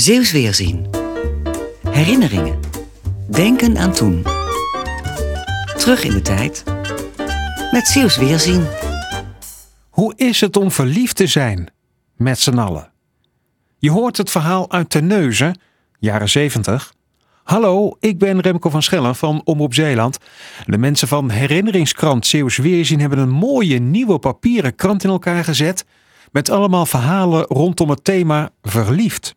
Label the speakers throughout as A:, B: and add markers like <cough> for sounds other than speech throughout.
A: Zeeuws Weerzien. Herinneringen. Denken aan toen. Terug in de tijd. Met Zeeuws Weerzien.
B: Hoe is het om verliefd te zijn? Met z'n allen. Je hoort het verhaal uit Terneuzen, jaren 70. Hallo, ik ben Remco van Schellen van Omroep Zeeland. De mensen van Herinneringskrant Zeeuws Weerzien hebben een mooie nieuwe papieren krant in elkaar gezet. Met allemaal verhalen rondom het thema verliefd.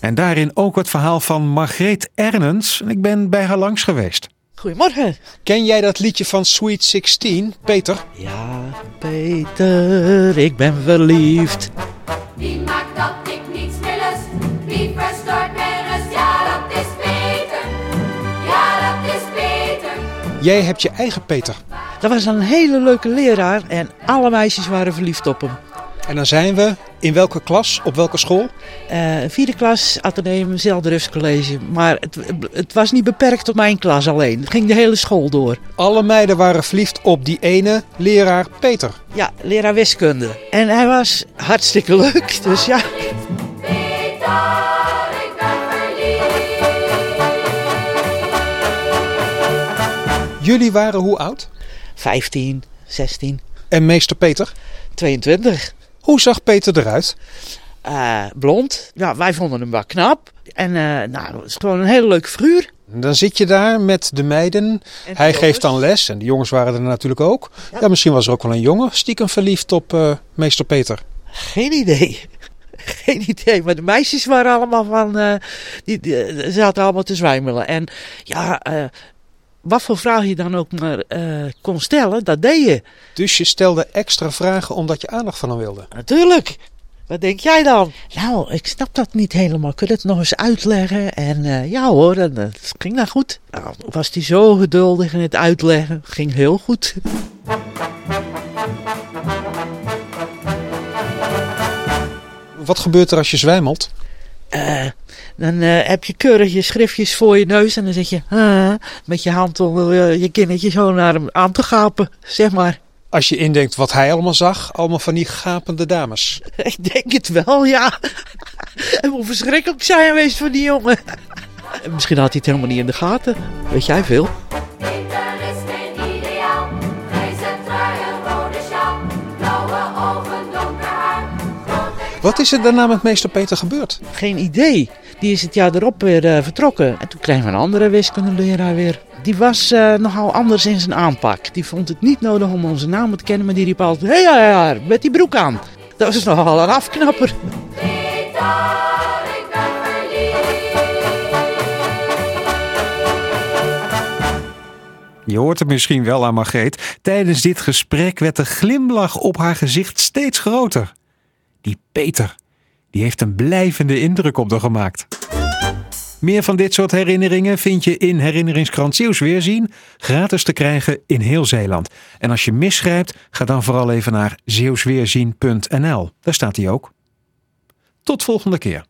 B: En daarin ook het verhaal van Margreet Ernens. Ik ben bij haar langs geweest.
C: Goedemorgen.
B: Ken jij dat liedje van Sweet 16, Peter?
C: Ja, Peter, ik ben verliefd.
D: Wie maakt dat ik niets meer lust? Wie verstoort mijn rust? Ja, dat is Peter. Ja, dat is Peter.
B: Jij hebt je eigen Peter.
C: Dat was een hele leuke leraar en alle meisjes waren verliefd op hem.
B: En dan zijn we in welke klas, op welke school?
C: Eh, vierde klas, ateneum, Zeldrufs College. Maar het, het was niet beperkt tot mijn klas alleen. Het ging de hele school door.
B: Alle meiden waren verliefd op die ene leraar Peter.
C: Ja, leraar wiskunde. En hij was hartstikke leuk, dus ja.
B: Jullie waren hoe oud?
C: 15, 16,
B: En meester Peter?
C: 22.
B: Hoe zag Peter eruit?
C: Eh, blond. Ja, wij vonden hem wel knap. En eh, nou, het is gewoon een hele leuke figuur.
B: Dan zit je daar met de meiden.
C: En de
B: Hij
C: jongens.
B: geeft dan les en de jongens waren er natuurlijk ook. Ja,
C: Ja.
B: misschien was er ook wel een jongen stiekem verliefd op eh, meester Peter.
C: Geen idee. <laughs> Geen idee. Maar de meisjes waren allemaal van. die, die zaten allemaal te zwijmelen. En ja, wat voor vraag je dan ook maar eh, kon stellen, dat deed je.
B: Dus je stelde extra vragen omdat je aandacht van hem wilde.
C: Natuurlijk. Wat denk jij dan? Nou, ik snap dat niet helemaal. Kun je het nog eens uitleggen? En eh, ja hoor, het ging nou goed. Nou, was hij zo geduldig in het uitleggen. Ging heel goed.
B: Wat gebeurt er als je zwijmelt?
C: Eh, dan eh, heb je keurig je schriftjes voor je neus en dan zit je met je hand om je kindertje zo naar hem aan te gapen, zeg maar.
B: Als je indenkt wat hij allemaal zag, allemaal van die gapende dames. <laughs>
C: Ik denk het wel, ja. En hoe verschrikkelijk zijn geweest van die jongen. Misschien had hij het helemaal niet in de gaten. Weet jij veel?
B: Wat is er daarna met meester Peter gebeurd?
C: Geen idee. Die is het jaar erop weer eh, vertrokken. En toen kregen we een andere wiskundeleraar weer. Die was eh, nogal anders in zijn aanpak. Die vond het niet nodig om onze namen te kennen, maar die riep altijd: Hé, hey, ja, ja, met die broek aan. Dat was nogal een afknapper.
B: Je hoort het misschien wel aan Margreet. Tijdens dit gesprek werd de glimlach op haar gezicht steeds groter. Die Peter, die heeft een blijvende indruk op haar gemaakt. Meer van dit soort herinneringen vind je in herinneringskrant Zeeuws Weerzien. Gratis te krijgen in heel Zeeland. En als je misgrijpt, ga dan vooral even naar zeeuwsweerzien.nl. Daar staat hij ook. Tot volgende keer.